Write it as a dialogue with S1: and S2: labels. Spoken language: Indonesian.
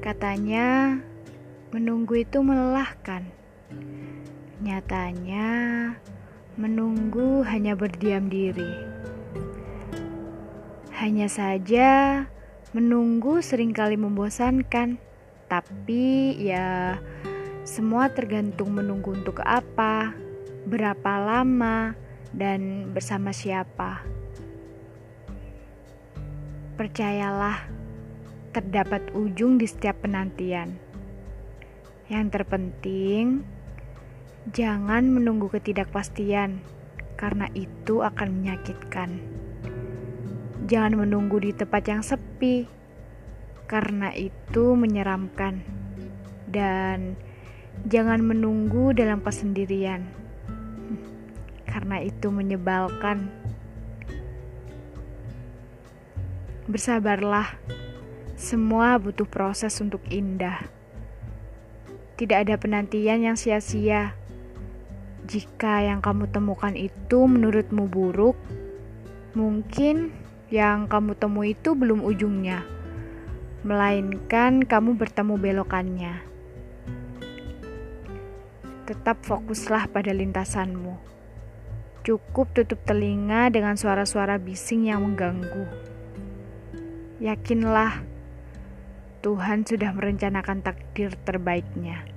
S1: Katanya, menunggu itu melelahkan. Nyatanya, menunggu hanya berdiam diri. Hanya saja, menunggu sering kali membosankan, tapi ya, semua tergantung menunggu untuk apa, berapa lama, dan bersama siapa. Percayalah, terdapat ujung di setiap penantian. Yang terpenting, jangan menunggu ketidakpastian, karena itu akan menyakitkan. Jangan menunggu di tempat yang sepi, karena itu menyeramkan. Dan jangan menunggu dalam kesendirian, karena itu menyebalkan. Bersabarlah semua butuh proses untuk indah. Tidak ada penantian yang sia-sia. Jika yang kamu temukan itu menurutmu buruk, mungkin yang kamu temui itu belum ujungnya, melainkan kamu bertemu belokannya. Tetap fokuslah pada lintasanmu. Cukup tutup telinga dengan suara-suara bising yang mengganggu. Yakinlah Tuhan sudah merencanakan takdir terbaiknya.